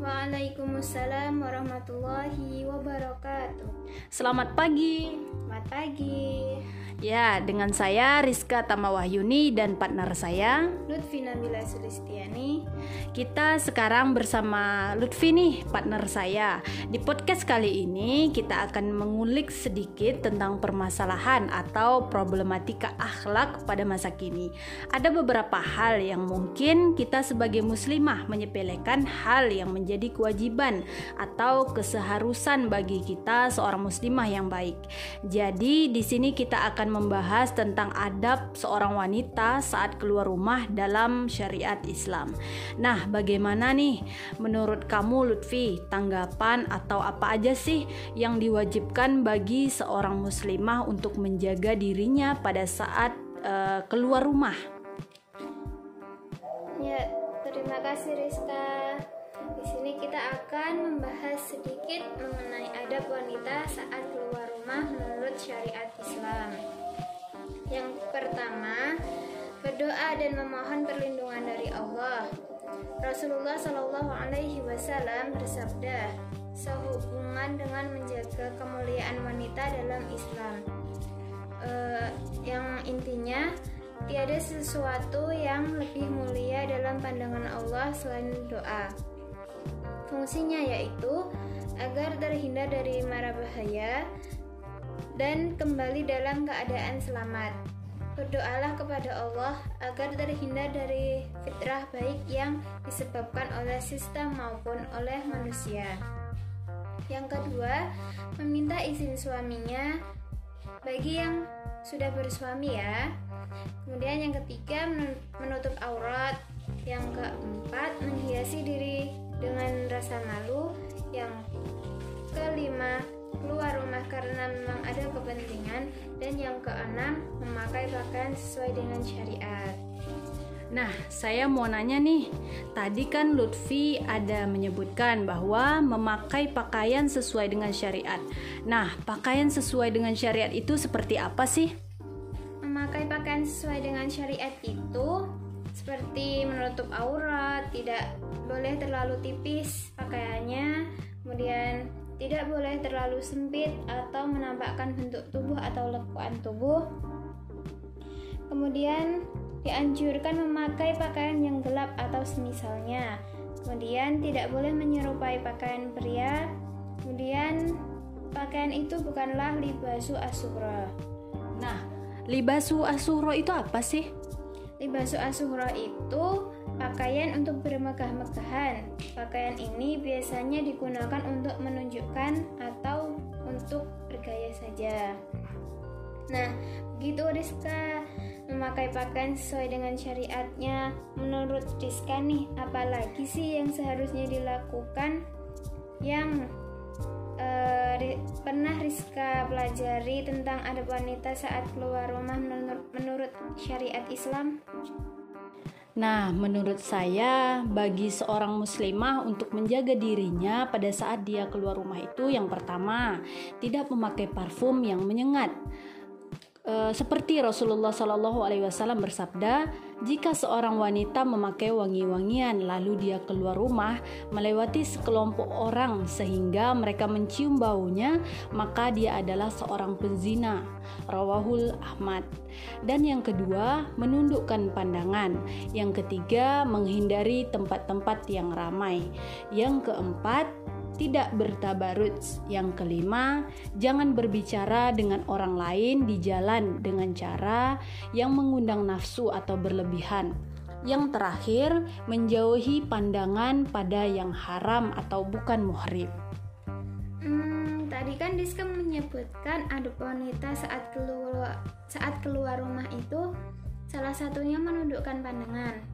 Waalaikumsalam warahmatullahi wabarakatuh. Selamat pagi. Selamat pagi. Ya, dengan saya Rizka Tamawahyuni dan partner saya Lutfi Nabila Sulistiani. Kita sekarang bersama Lutfi nih, partner saya. Di podcast kali ini kita akan mengulik sedikit tentang permasalahan atau problematika akhlak pada masa kini. Ada beberapa hal yang mungkin kita sebagai muslimah menyepelekan hal yang menjadi kewajiban atau keseharusan bagi kita seorang muslimah yang baik. Jadi di sini kita akan membahas tentang adab seorang wanita saat keluar rumah dalam syariat Islam. Nah, bagaimana nih menurut kamu Lutfi tanggapan atau apa aja sih yang diwajibkan bagi seorang muslimah untuk menjaga dirinya pada saat uh, keluar rumah? Ya, terima kasih Rizka. Di sini kita akan membahas sedikit mengenai adab wanita saat keluar rumah menurut syariat Islam. Yang pertama, berdoa dan memohon perlindungan dari Allah. Rasulullah Shallallahu Alaihi Wasallam bersabda, sehubungan dengan menjaga kemuliaan wanita dalam Islam. Uh, yang intinya tiada sesuatu yang lebih mulia dalam pandangan Allah selain doa. Fungsinya yaitu agar terhindar dari mara bahaya, dan kembali dalam keadaan selamat. Berdoalah kepada Allah agar terhindar dari fitrah baik yang disebabkan oleh sistem maupun oleh manusia. Yang kedua, meminta izin suaminya bagi yang sudah bersuami ya. Kemudian yang ketiga menutup aurat. Yang keempat menghiasi diri dengan rasa malu. Yang kelima keluar rumah karena memang ada kepentingan dan yang keenam memakai pakaian sesuai dengan syariat. Nah, saya mau nanya nih. Tadi kan Lutfi ada menyebutkan bahwa memakai pakaian sesuai dengan syariat. Nah, pakaian sesuai dengan syariat itu seperti apa sih? Memakai pakaian sesuai dengan syariat itu seperti menutup aurat, tidak boleh terlalu tipis pakaiannya, kemudian tidak boleh terlalu sempit atau menampakkan bentuk tubuh atau lekuan tubuh. Kemudian dianjurkan memakai pakaian yang gelap atau semisalnya. Kemudian tidak boleh menyerupai pakaian pria. Kemudian pakaian itu bukanlah libasu asura. Nah, libasu asura itu apa sih? Libasu asura itu Pakaian untuk bermegah-megahan. Pakaian ini biasanya digunakan untuk menunjukkan atau untuk bergaya saja. Nah, begitu Rizka memakai pakaian sesuai dengan syariatnya. Menurut Rizka nih, apalagi sih yang seharusnya dilakukan yang uh, pernah Rizka pelajari tentang adab wanita saat keluar rumah menurut syariat Islam? Nah, menurut saya, bagi seorang muslimah untuk menjaga dirinya pada saat dia keluar rumah itu, yang pertama, tidak memakai parfum yang menyengat. E, seperti Rasulullah Shallallahu Alaihi Wasallam bersabda, jika seorang wanita memakai wangi-wangian lalu dia keluar rumah melewati sekelompok orang sehingga mereka mencium baunya, maka dia adalah seorang penzina. Rawahul Ahmad. Dan yang kedua, menundukkan pandangan. Yang ketiga, menghindari tempat-tempat yang ramai. Yang keempat, tidak bertabarut. Yang kelima, jangan berbicara dengan orang lain di jalan dengan cara yang mengundang nafsu atau berlebihan. Yang terakhir, menjauhi pandangan pada yang haram atau bukan muhrim. Hmm, tadi kan Diska menyebutkan adab wanita saat keluar saat keluar rumah itu salah satunya menundukkan pandangan.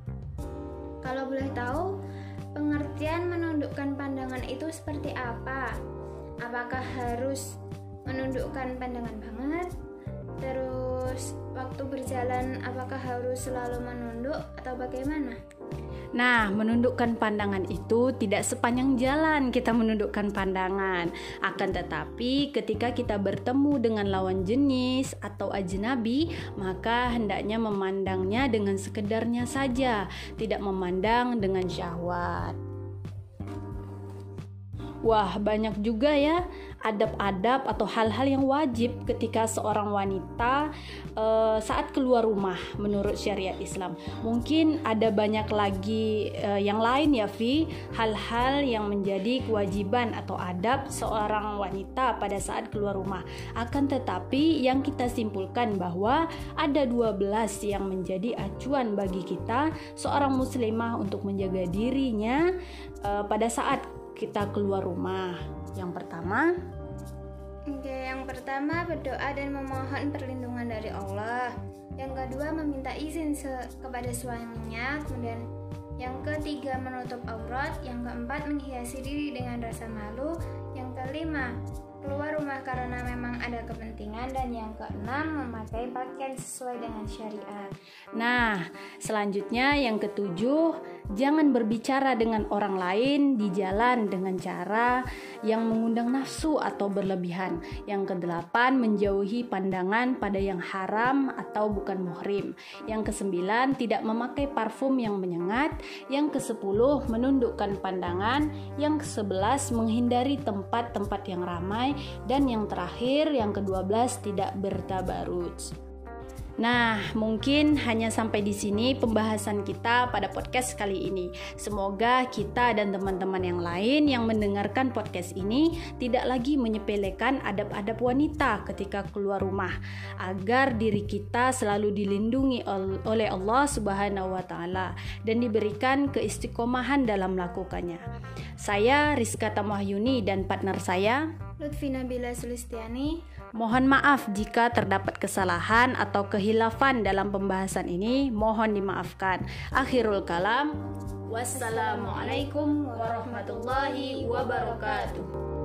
Kalau boleh tahu, Pengertian menundukkan pandangan itu seperti apa? Apakah harus menundukkan pandangan banget? Terus waktu berjalan apakah harus selalu menunduk atau bagaimana? Nah, menundukkan pandangan itu tidak sepanjang jalan kita menundukkan pandangan. Akan tetapi, ketika kita bertemu dengan lawan jenis atau ajnabi, maka hendaknya memandangnya dengan sekedarnya saja, tidak memandang dengan syahwat. Wah, banyak juga ya adab-adab atau hal-hal yang wajib ketika seorang wanita uh, saat keluar rumah menurut syariat Islam. Mungkin ada banyak lagi uh, yang lain ya, Vi, hal-hal yang menjadi kewajiban atau adab seorang wanita pada saat keluar rumah. Akan tetapi yang kita simpulkan bahwa ada 12 yang menjadi acuan bagi kita seorang muslimah untuk menjaga dirinya uh, pada saat kita keluar rumah. Yang pertama, Oke, yang pertama berdoa dan memohon perlindungan dari Allah. Yang kedua meminta izin kepada suaminya. Kemudian yang ketiga menutup aurat. Yang keempat menghiasi diri dengan rasa malu. Yang kelima keluar rumah karena memang ada kepentingan dan yang keenam memakai pakaian sesuai dengan syariat. Nah, selanjutnya yang ketujuh, jangan berbicara dengan orang lain di jalan dengan cara yang mengundang nafsu atau berlebihan. Yang kedelapan, menjauhi pandangan pada yang haram atau bukan muhrim. Yang kesembilan, tidak memakai parfum yang menyengat. Yang kesepuluh, menundukkan pandangan. Yang kesebelas, menghindari tempat-tempat yang ramai dan yang terakhir yang ke-12 tidak bertabarut. Nah, mungkin hanya sampai di sini pembahasan kita pada podcast kali ini. Semoga kita dan teman-teman yang lain yang mendengarkan podcast ini tidak lagi menyepelekan adab-adab wanita ketika keluar rumah, agar diri kita selalu dilindungi oleh Allah Subhanahu wa taala dan diberikan keistiqomahan dalam melakukannya. Saya Rizka Tamahyuni dan partner saya Lutfi Nabila Sulistiani Mohon maaf jika terdapat kesalahan atau kehilafan dalam pembahasan ini, mohon dimaafkan. Akhirul kalam, wassalamualaikum warahmatullahi wabarakatuh.